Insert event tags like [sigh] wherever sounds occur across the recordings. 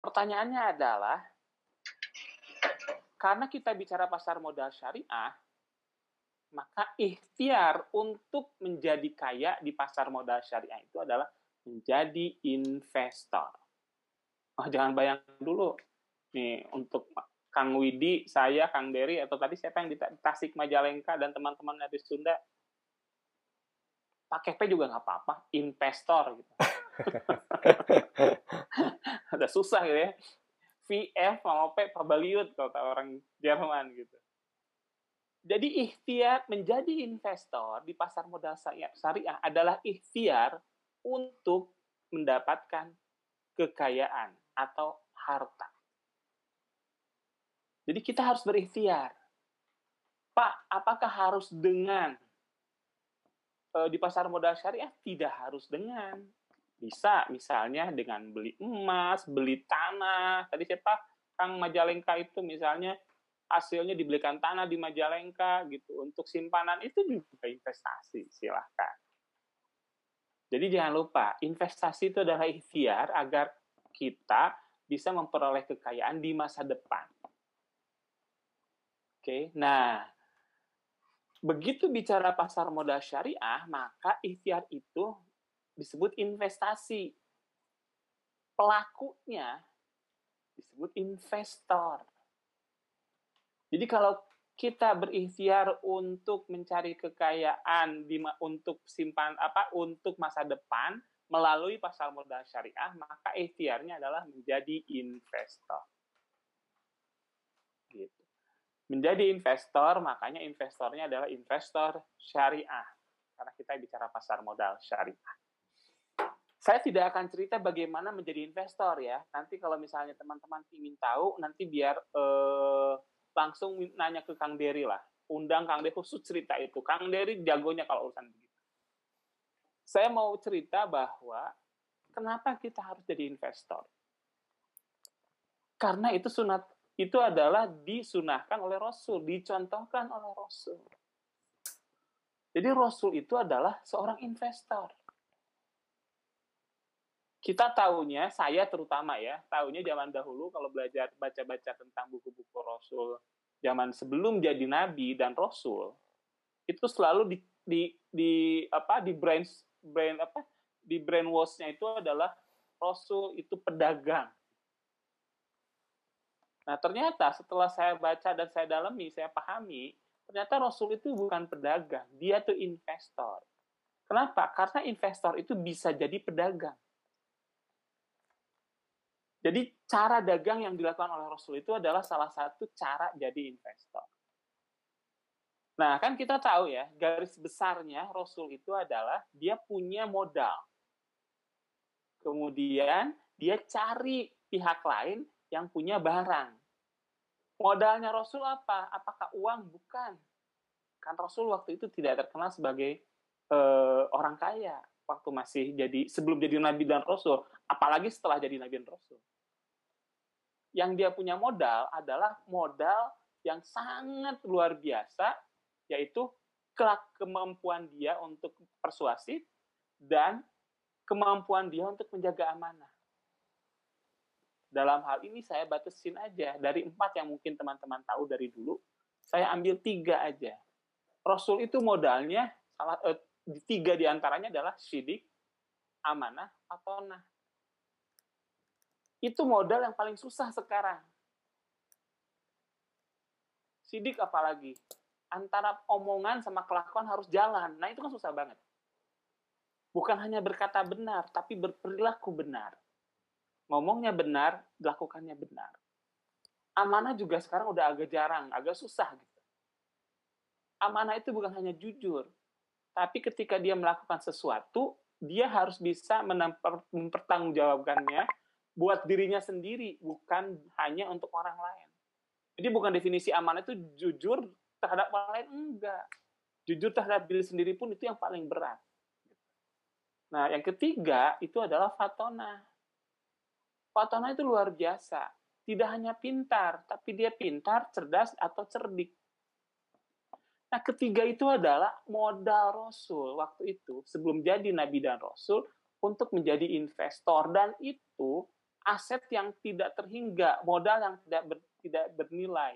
pertanyaannya adalah karena kita bicara pasar modal syariah, maka ikhtiar untuk menjadi kaya di pasar modal syariah itu adalah menjadi investor. Oh, jangan bayangkan dulu nih untuk Kang Widi, saya, Kang Dery, atau tadi siapa yang di Tasik Majalengka dan teman-teman dari Sunda, pakai P juga nggak apa-apa, investor gitu. [laughs] Ada susah gitu ya. VF sama P pabaliut kalau orang Jerman gitu. Jadi ikhtiar menjadi investor di pasar modal syariah adalah ikhtiar untuk mendapatkan kekayaan atau harta. Jadi kita harus berikhtiar. Pak, apakah harus dengan e, di pasar modal syariah? Tidak harus dengan. Bisa misalnya dengan beli emas, beli tanah. Tadi siapa? Kang Majalengka itu misalnya hasilnya dibelikan tanah di Majalengka gitu untuk simpanan itu juga investasi silahkan jadi jangan lupa investasi itu adalah ikhtiar agar kita bisa memperoleh kekayaan di masa depan oke nah begitu bicara pasar modal syariah maka ikhtiar itu disebut investasi. Pelakunya disebut investor. Jadi kalau kita berikhtiar untuk mencari kekayaan di untuk simpan apa untuk masa depan melalui pasar modal syariah, maka ikhtiarnya adalah menjadi investor. Gitu. Menjadi investor, makanya investornya adalah investor syariah. Karena kita bicara pasar modal syariah. Saya tidak akan cerita bagaimana menjadi investor ya. Nanti kalau misalnya teman-teman ingin tahu, nanti biar eh, langsung nanya ke Kang Dery lah. Undang Kang Dery khusus cerita itu. Kang Dery jagonya kalau urusan begitu. Saya mau cerita bahwa kenapa kita harus jadi investor. Karena itu sunat itu adalah disunahkan oleh Rasul, dicontohkan oleh Rasul. Jadi Rasul itu adalah seorang investor kita tahunya, saya terutama ya, tahunya zaman dahulu kalau belajar baca-baca tentang buku-buku Rasul zaman sebelum jadi nabi dan rasul itu selalu di di, di apa di brain brain apa di brainwash-nya itu adalah rasul itu pedagang. Nah, ternyata setelah saya baca dan saya dalami, saya pahami, ternyata rasul itu bukan pedagang, dia tuh investor. Kenapa? Karena investor itu bisa jadi pedagang. Jadi cara dagang yang dilakukan oleh Rasul itu adalah salah satu cara jadi investor. Nah, kan kita tahu ya, garis besarnya Rasul itu adalah dia punya modal. Kemudian dia cari pihak lain yang punya barang. Modalnya Rasul apa? Apakah uang? Bukan. Kan Rasul waktu itu tidak terkenal sebagai uh, orang kaya waktu masih jadi sebelum jadi nabi dan rasul, apalagi setelah jadi nabi dan rasul. Yang dia punya modal adalah modal yang sangat luar biasa, yaitu kemampuan dia untuk persuasif dan kemampuan dia untuk menjaga amanah. Dalam hal ini saya batasin aja dari empat yang mungkin teman-teman tahu dari dulu, saya ambil tiga aja. Rasul itu modalnya salah eh, tiga di antaranya adalah sidik, amanah, patonah. Itu modal yang paling susah sekarang. Sidik apalagi. Antara omongan sama kelakuan harus jalan. Nah itu kan susah banget. Bukan hanya berkata benar, tapi berperilaku benar. Ngomongnya benar, lakukannya benar. Amanah juga sekarang udah agak jarang, agak susah gitu. Amanah itu bukan hanya jujur, tapi ketika dia melakukan sesuatu, dia harus bisa mempertanggungjawabkannya buat dirinya sendiri, bukan hanya untuk orang lain. Jadi bukan definisi amanah itu jujur terhadap orang lain, enggak. Jujur terhadap diri sendiri pun itu yang paling berat. Nah, yang ketiga itu adalah fatona. Fatona itu luar biasa. Tidak hanya pintar, tapi dia pintar, cerdas, atau cerdik. Nah, ketiga itu adalah modal Rasul waktu itu sebelum jadi nabi dan rasul untuk menjadi investor dan itu aset yang tidak terhingga, modal yang tidak ber, tidak bernilai.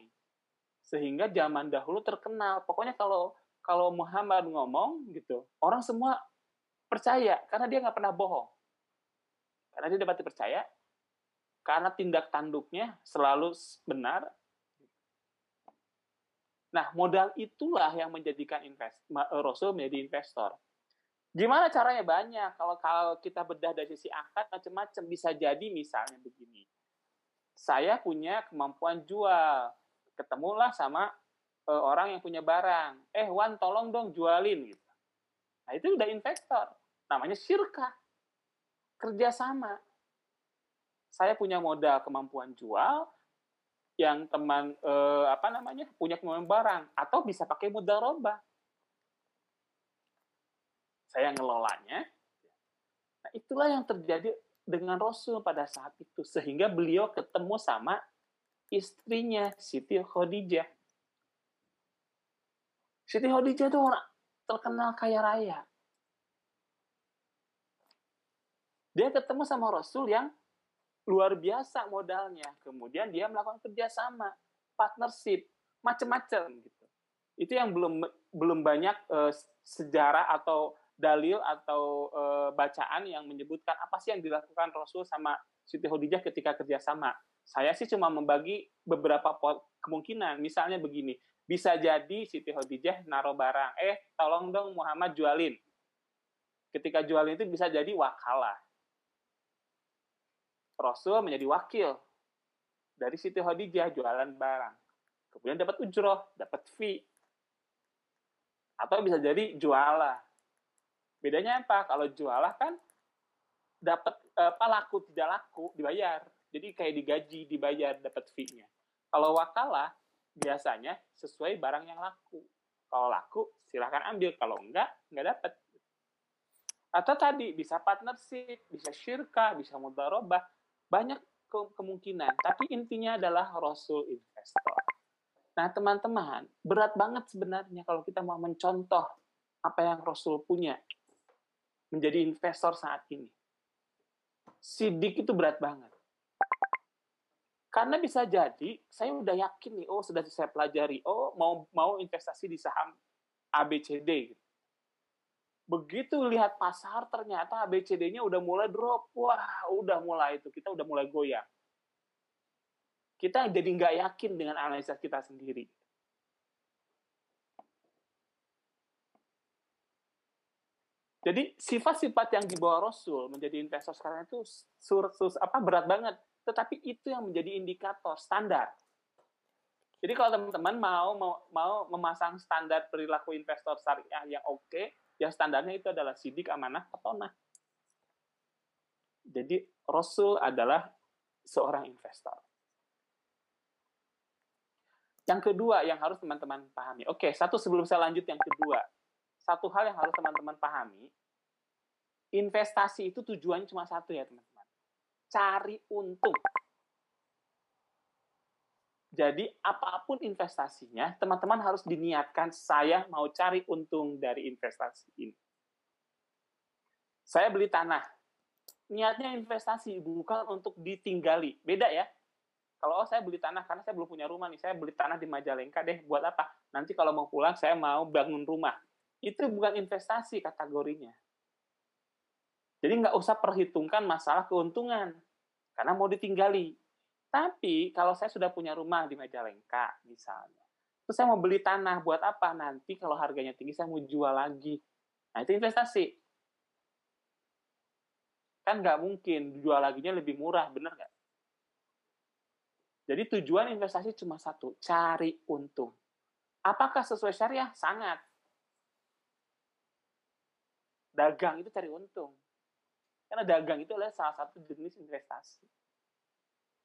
Sehingga zaman dahulu terkenal. Pokoknya kalau kalau Muhammad ngomong gitu, orang semua percaya karena dia nggak pernah bohong. Karena dia dapat dipercaya, karena tindak tanduknya selalu benar. Nah, modal itulah yang menjadikan invest, Rasul menjadi investor. Gimana caranya banyak. Kalau kalau kita bedah dari sisi akad macam-macam bisa jadi misalnya begini. Saya punya kemampuan jual. Ketemulah sama uh, orang yang punya barang. Eh, Wan tolong dong jualin gitu. Nah, itu udah investor. Namanya syirkah. Kerjasama. Saya punya modal kemampuan jual, yang teman eh, apa namanya punya kemampuan barang atau bisa pakai modal roba saya ngelolanya. Nah, itulah yang terjadi dengan Rasul pada saat itu. Sehingga beliau ketemu sama istrinya, Siti Khadijah. Siti Khadijah itu orang terkenal kaya raya. Dia ketemu sama Rasul yang luar biasa modalnya. Kemudian dia melakukan kerjasama, partnership, macam-macam gitu. Itu yang belum belum banyak uh, sejarah atau dalil atau e, bacaan yang menyebutkan apa sih yang dilakukan Rasul sama Siti Khadijah ketika kerjasama. Saya sih cuma membagi beberapa kemungkinan. Misalnya begini, bisa jadi Siti Khadijah naruh barang, eh tolong dong Muhammad jualin. Ketika jualin itu bisa jadi wakalah. Rasul menjadi wakil dari Siti Khadijah jualan barang. Kemudian dapat ujroh, dapat fee. Atau bisa jadi jualah Bedanya apa? Kalau jualah kan dapat apa laku tidak laku dibayar. Jadi kayak digaji dibayar dapat fee-nya. Kalau wakalah biasanya sesuai barang yang laku. Kalau laku silahkan ambil, kalau enggak enggak dapat. Atau tadi bisa partnership, bisa syirka, bisa mudarobah, banyak ke kemungkinan. Tapi intinya adalah Rasul investor. Nah teman-teman, berat banget sebenarnya kalau kita mau mencontoh apa yang Rasul punya menjadi investor saat ini. Sidik itu berat banget. Karena bisa jadi saya udah yakin nih, oh sudah saya pelajari, oh mau mau investasi di saham ABCD. Gitu. Begitu lihat pasar ternyata ABCD-nya udah mulai drop, wah udah mulai itu kita udah mulai goyang. Kita jadi nggak yakin dengan analisa kita sendiri. Jadi sifat-sifat yang dibawa Rasul menjadi investor sekarang itu sur, sur, apa berat banget. Tetapi itu yang menjadi indikator standar. Jadi kalau teman-teman mau, mau mau memasang standar perilaku investor syariah yang oke, okay, ya standarnya itu adalah sidik, amanah, petonah. Jadi Rasul adalah seorang investor. Yang kedua yang harus teman-teman pahami. Oke, satu sebelum saya lanjut yang kedua satu hal yang harus teman-teman pahami, investasi itu tujuannya cuma satu ya teman-teman. Cari untung. Jadi apa pun investasinya, teman-teman harus diniatkan saya mau cari untung dari investasi ini. Saya beli tanah. Niatnya investasi bukan untuk ditinggali. Beda ya. Kalau oh, saya beli tanah karena saya belum punya rumah nih, saya beli tanah di Majalengka deh. Buat apa? Nanti kalau mau pulang saya mau bangun rumah itu bukan investasi kategorinya. Jadi nggak usah perhitungkan masalah keuntungan, karena mau ditinggali. Tapi kalau saya sudah punya rumah di Majalengka misalnya, terus saya mau beli tanah buat apa? Nanti kalau harganya tinggi saya mau jual lagi. Nah itu investasi. Kan nggak mungkin jual laginya lebih murah, bener nggak? Jadi tujuan investasi cuma satu, cari untung. Apakah sesuai syariah? Sangat dagang itu cari untung. Karena dagang itu adalah salah satu jenis investasi.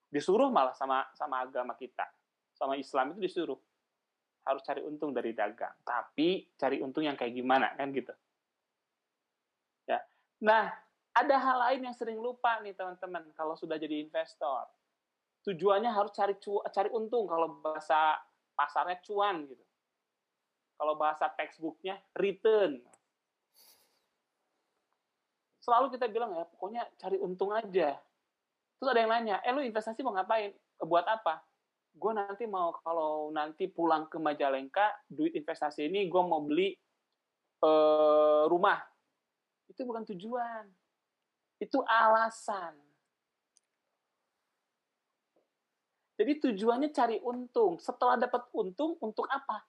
Disuruh malah sama sama agama kita, sama Islam itu disuruh harus cari untung dari dagang. Tapi cari untung yang kayak gimana kan gitu. Ya. Nah, ada hal lain yang sering lupa nih teman-teman kalau sudah jadi investor. Tujuannya harus cari cu cari untung kalau bahasa pasarnya cuan gitu. Kalau bahasa textbooknya return selalu kita bilang ya pokoknya cari untung aja Terus ada yang nanya, eh lu investasi mau ngapain? Buat apa? Gue nanti mau kalau nanti pulang ke Majalengka, duit investasi ini gue mau beli uh, rumah. Itu bukan tujuan. Itu alasan. Jadi tujuannya cari untung. Setelah dapat untung, untuk apa?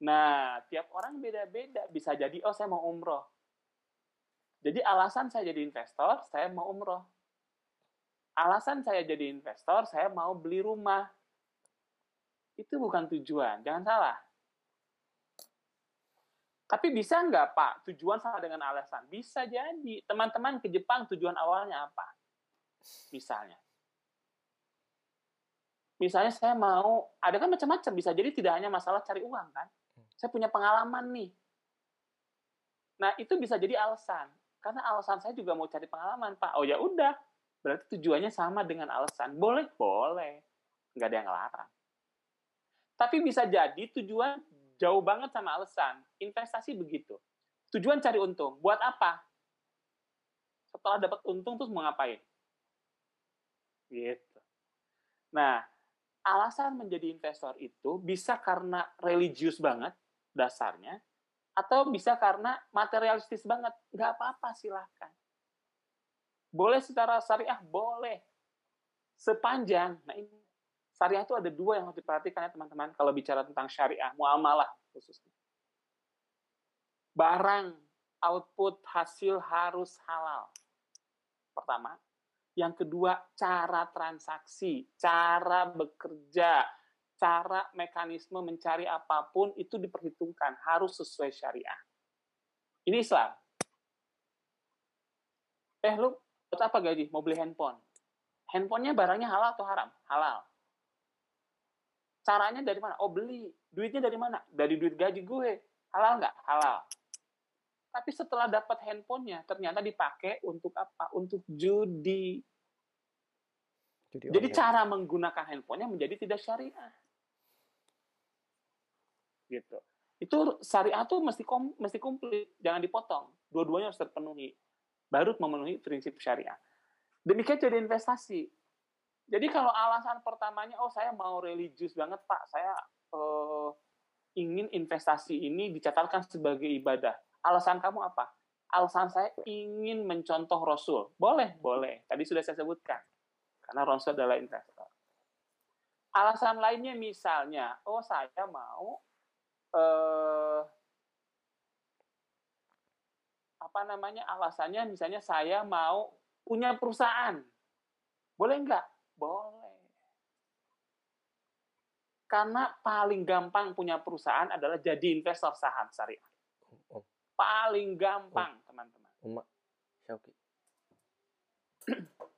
Nah, tiap orang beda-beda. Bisa jadi, oh saya mau umroh. Jadi alasan saya jadi investor, saya mau umroh alasan saya jadi investor, saya mau beli rumah. Itu bukan tujuan, jangan salah. Tapi bisa nggak Pak, tujuan sama dengan alasan? Bisa jadi. Teman-teman ke Jepang tujuan awalnya apa? Misalnya. Misalnya saya mau, ada kan macam-macam, bisa jadi tidak hanya masalah cari uang kan. Saya punya pengalaman nih. Nah, itu bisa jadi alasan. Karena alasan saya juga mau cari pengalaman, Pak. Oh ya udah, Berarti tujuannya sama dengan alasan. Boleh, boleh. Nggak ada yang larang. Tapi bisa jadi tujuan jauh banget sama alasan. Investasi begitu. Tujuan cari untung. Buat apa? Setelah dapat untung terus mau ngapain? Gitu. Nah, alasan menjadi investor itu bisa karena religius banget dasarnya, atau bisa karena materialistis banget. Nggak apa-apa, silahkan. Boleh secara syariah? Boleh. Sepanjang, nah ini syariah itu ada dua yang harus diperhatikan ya teman-teman kalau bicara tentang syariah, muamalah khususnya. Barang, output, hasil harus halal. Pertama. Yang kedua, cara transaksi, cara bekerja, cara mekanisme mencari apa pun itu diperhitungkan, harus sesuai syariah. Ini Islam. Eh, lu Buat apa gaji? Mau beli handphone. Handphonenya barangnya halal atau haram? Halal. Caranya dari mana? Oh beli. Duitnya dari mana? Dari duit gaji gue. Halal nggak? Halal. Tapi setelah dapat handphonenya, ternyata dipakai untuk apa? Untuk judi. Jadi, Jadi cara menggunakan handphonenya menjadi tidak syariah. Gitu. Itu syariah tuh mesti kom, mesti komplit, jangan dipotong. Dua-duanya harus terpenuhi baru memenuhi prinsip syariah. Demikian jadi investasi. Jadi kalau alasan pertamanya, oh saya mau religius banget pak, saya uh, ingin investasi ini dicatatkan sebagai ibadah. Alasan kamu apa? Alasan saya ingin mencontoh Rasul. Boleh, boleh. Tadi sudah saya sebutkan. Karena Rasul adalah investor. Alasan lainnya misalnya, oh saya mau uh, apa namanya alasannya misalnya saya mau punya perusahaan. Boleh nggak? Boleh. Karena paling gampang punya perusahaan adalah jadi investor saham syariah. Oh. Paling gampang, oh. teman-teman. Oh. [clears throat]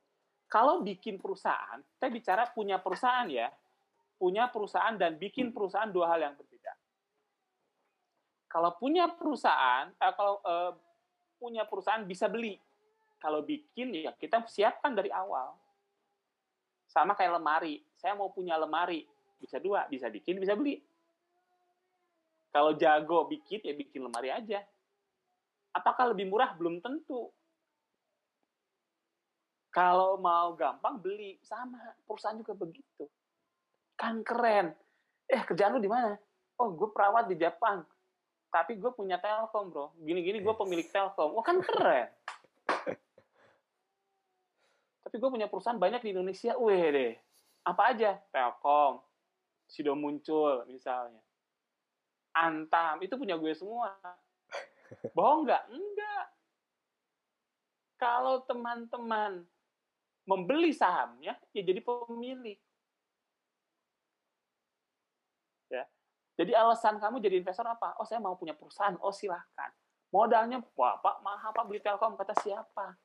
Kalau bikin perusahaan, kita bicara punya perusahaan ya. Punya perusahaan dan bikin perusahaan dua hal yang berbeda. Kalau punya perusahaan, eh, kalau eh, punya perusahaan bisa beli. Kalau bikin ya kita siapkan dari awal. Sama kayak lemari. Saya mau punya lemari. Bisa dua, bisa bikin, bisa beli. Kalau jago bikin, ya bikin lemari aja. Apakah lebih murah? Belum tentu. Kalau mau gampang, beli. Sama, perusahaan juga begitu. Kan keren. Eh, kerjaan lu di mana? Oh, gue perawat di Jepang tapi gue punya Telkom bro. Gini-gini gue pemilik Telkom. Wah kan keren. [laughs] Tapi gue punya perusahaan banyak di Indonesia. Weh deh. Apa aja? Telkom Sido muncul misalnya. Antam itu punya gue semua. [laughs] Bohong nggak? Enggak kalau teman-teman membeli sahamnya ya jadi pemilik Jadi alasan kamu jadi investor apa? Oh saya mau punya perusahaan. Oh silahkan. Modalnya, wah Pak mahal Pak beli Telkom. Kata siapa?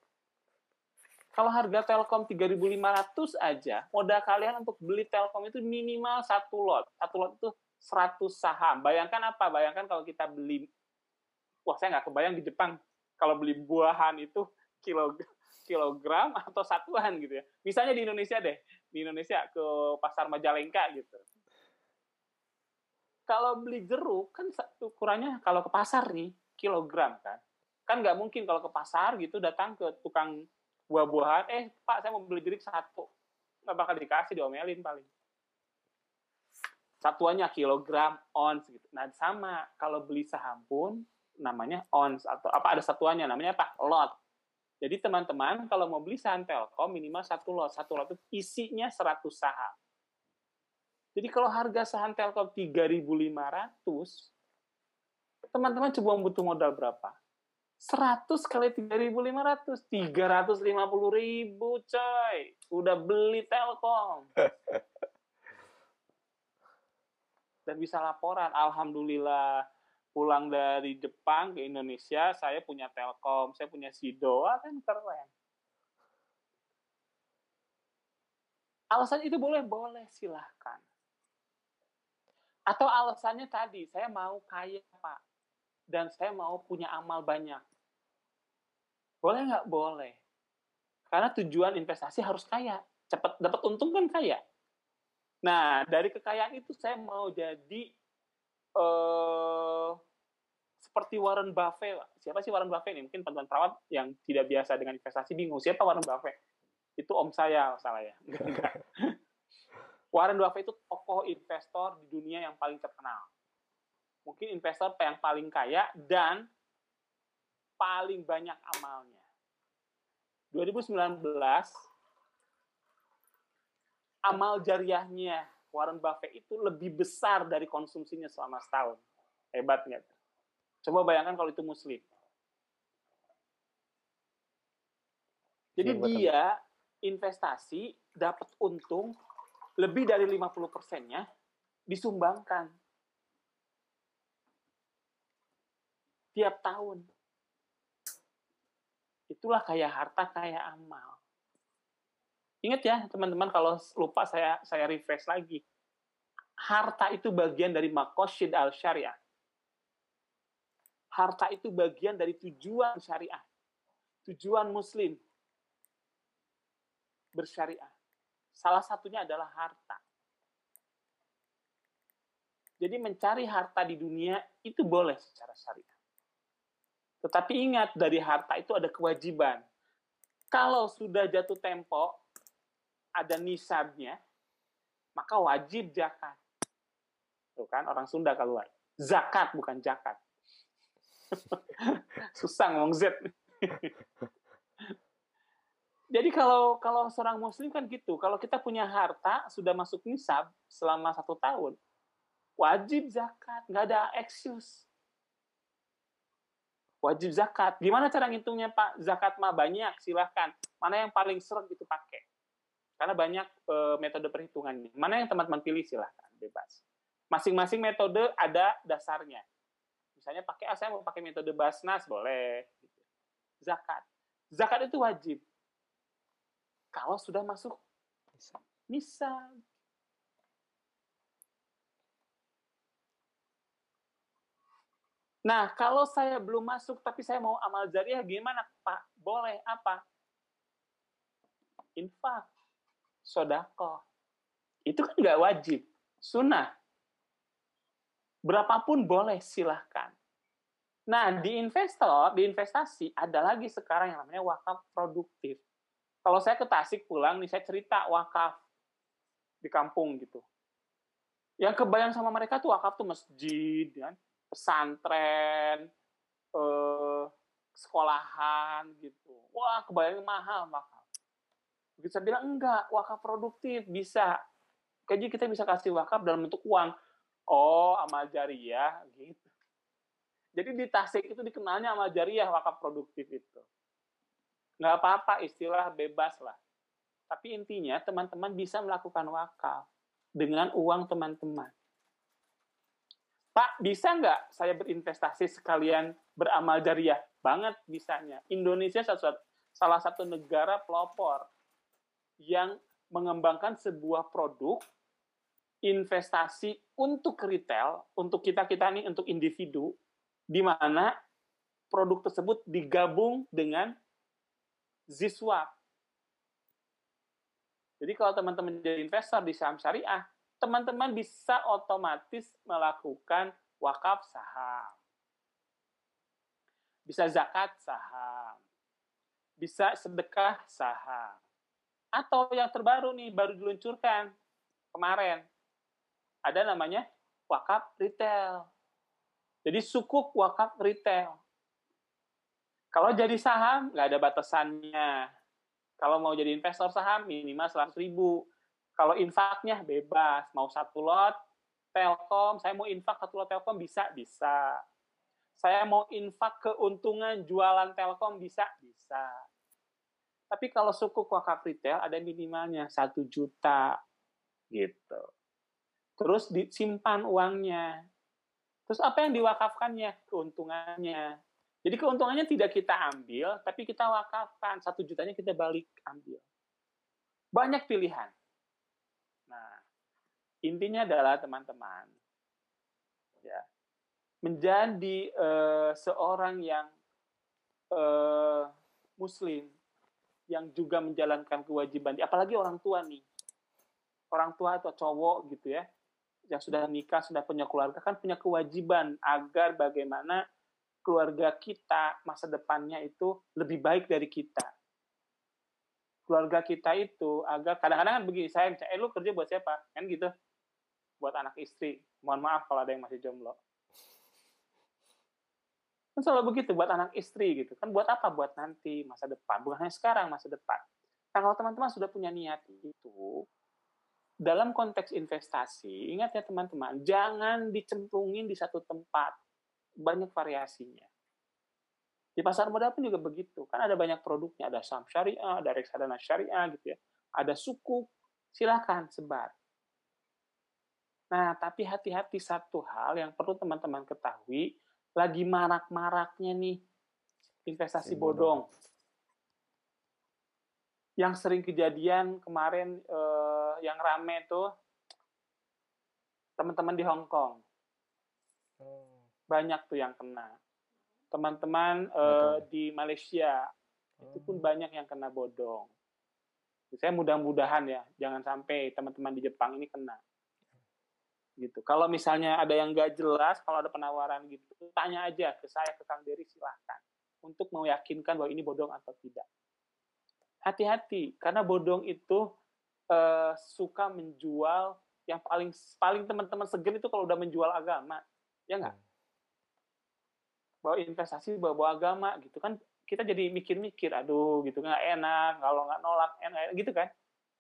Kalau harga Telkom 3.500 aja, modal kalian untuk beli Telkom itu minimal satu lot. Satu lot itu 100 saham. Bayangkan apa? Bayangkan kalau kita beli, wah saya nggak kebayang di Jepang kalau beli buahan itu kilo kilogram atau satuan gitu ya. Misalnya di Indonesia deh, di Indonesia ke pasar Majalengka gitu kalau beli jeruk kan ukurannya kalau ke pasar nih kilogram kan kan nggak mungkin kalau ke pasar gitu datang ke tukang buah-buahan, eh Pak saya mau beli jeruk satu. Nggak bakal dikasih, diomelin paling. Satuannya kilogram, ons gitu. Nah sama, kalau beli saham pun namanya ons atau apa ada satuannya namanya apa? Lot. Jadi teman-teman kalau mau beli saham Telkom minimal satu lot. Satu lot itu isinya 100 saham. Jadi kalau harga saham Telkom 3.500, teman-teman coba butuh modal berapa? 100 kali 3.500, 350 ribu coy. Udah beli Telkom. [laughs] Dan bisa laporan, Alhamdulillah pulang dari Jepang ke Indonesia, saya punya Telkom, saya punya Sido, kan keren. Alasan itu boleh? Boleh, silahkan. Atau alasannya tadi, saya mau kaya, Pak. Dan saya mau punya amal banyak. Boleh nggak? Boleh. Karena tujuan investasi harus kaya. Cepat dapat untung kan kaya. Nah, dari kekayaan itu saya mau jadi uh, seperti Warren Buffett. Siapa sih Warren Buffett ini? Mungkin teman-teman perawat yang tidak biasa dengan investasi bingung. Siapa Warren Buffett? Itu om saya, salah ya. [laughs] Warren Buffett itu tokoh investor di dunia yang paling terkenal. Mungkin investor yang paling kaya dan paling banyak amalnya. 2019 amal jariahnya Warren Buffett itu lebih besar dari konsumsinya selama setahun. Hebatnya. Coba bayangkan kalau itu muslim. Jadi dia investasi dapat untung lebih dari 50 persennya disumbangkan tiap tahun. Itulah kaya harta, kaya amal. Ingat ya, teman-teman, kalau lupa saya saya refresh lagi. Harta itu bagian dari makosid al-syariah. Harta itu bagian dari tujuan syariah. Tujuan muslim bersyariah. Salah satunya adalah harta. Jadi mencari harta di dunia itu boleh secara syariah. Tetapi ingat, dari harta itu ada kewajiban. Kalau sudah jatuh tempo, ada nisabnya, maka wajib zakat. Tuh kan, orang Sunda keluar. Zakat, bukan zakat. [laughs] Susah ngomong Z. Jadi kalau kalau seorang muslim kan gitu, kalau kita punya harta sudah masuk nisab selama satu tahun, wajib zakat, nggak ada excuse wajib zakat. Gimana cara ngitungnya Pak? Zakat mah banyak, silahkan. Mana yang paling seret itu pakai. Karena banyak e, metode perhitungannya. Mana yang teman-teman pilih silahkan, bebas. Masing-masing metode ada dasarnya. Misalnya pakai, ah, saya mau pakai metode Basnas, boleh. Zakat. Zakat itu wajib. Kalau sudah masuk nisa. Nah, kalau saya belum masuk tapi saya mau amal jariah gimana, Pak? Boleh apa? Infak, sodako. Itu kan nggak wajib, sunnah. Berapapun boleh, silahkan. Nah, di investor, di investasi, ada lagi sekarang yang namanya wakaf produktif. Kalau saya ke Tasik pulang, nih saya cerita wakaf di kampung gitu. Yang kebayang sama mereka tuh wakaf tuh masjid, kan? pesantren, eh, sekolahan gitu. Wah, kebayang mahal mahal. Begitu saya bilang enggak, wakaf produktif bisa. Jadi kita bisa kasih wakaf dalam bentuk uang. Oh, amal jariah gitu. Jadi di Tasik itu dikenalnya amal jariah wakaf produktif itu. Nggak apa-apa, istilah bebas lah. Tapi intinya teman-teman bisa melakukan wakaf dengan uang teman-teman. Pak, bisa nggak saya berinvestasi sekalian beramal jariah? Banget bisanya. Indonesia salah satu negara pelopor yang mengembangkan sebuah produk investasi untuk retail, untuk kita-kita nih, untuk individu, di mana produk tersebut digabung dengan Ziswap. Jadi kalau teman-teman jadi investor di saham syariah, teman-teman bisa otomatis melakukan wakaf saham. Bisa zakat saham. bisa sedekah saham. Atau yang terbaru nih, baru diluncurkan kemarin. Ada namanya wakaf retail. Jadi sukuk wakaf retail. Kalau jadi saham, nggak ada batasannya. Kalau mau jadi investor saham, minimal 100 ribu. Kalau infaknya bebas. Mau satu lot, Telkom, saya mau infak satu lot Telkom, bisa, bisa. Saya mau infak keuntungan jualan Telkom, bisa, bisa. Tapi kalau suku wakaf retail ada minimalnya satu juta gitu. Terus disimpan uangnya. Terus apa yang diwakafkannya? Keuntungannya. Jadi keuntungannya tidak kita ambil, tapi kita wakafkan. Satu jutanya kita balik ambil. Banyak pilihan. Nah, intinya adalah teman-teman, ya, menjadi uh, seorang yang uh, muslim yang juga menjalankan kewajiban, apalagi orang tua nih, orang tua atau cowok gitu ya, yang sudah nikah, sudah punya keluarga kan punya kewajiban agar bagaimana keluarga kita masa depannya itu lebih baik dari kita. Keluarga kita itu agar kadang-kadang kan begini, saya eh lu kerja buat siapa? Kan gitu. Buat anak istri. Mohon maaf kalau ada yang masih jomblo. Kan selalu begitu buat anak istri gitu. Kan buat apa? Buat nanti masa depan. Bukan hanya sekarang, masa depan. Nah, kalau teman-teman sudah punya niat itu, dalam konteks investasi, ingat ya teman-teman, jangan dicemplungin di satu tempat banyak variasinya. Di pasar modal pun juga begitu. Kan ada banyak produknya. Ada saham syariah, ada reksadana syariah gitu ya. Ada suku, silakan sebar. Nah, tapi hati-hati satu hal yang perlu teman-teman ketahui, lagi marak-maraknya nih investasi bodong. Yang sering kejadian kemarin eh, yang rame tuh teman-teman di Hong Kong. Banyak tuh yang kena. Teman-teman uh, di Malaysia itu pun oh. banyak yang kena bodong. Saya mudah-mudahan ya, jangan sampai teman-teman di Jepang ini kena. Gitu. Kalau misalnya ada yang nggak jelas, kalau ada penawaran gitu, tanya aja ke saya, ke Kang Dery, silahkan. Untuk meyakinkan bahwa ini bodong atau tidak. Hati-hati, karena bodong itu uh, suka menjual yang paling paling teman-teman segan itu kalau udah menjual agama, ya nggak? Hmm bawa investasi bawa, bawa agama gitu kan. Kita jadi mikir-mikir aduh gitu nggak enak kalau nggak nolak enak gitu kan.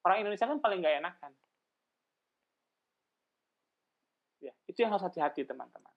Orang Indonesia kan paling nggak enak kan ya itu yang harus hati-hati teman-teman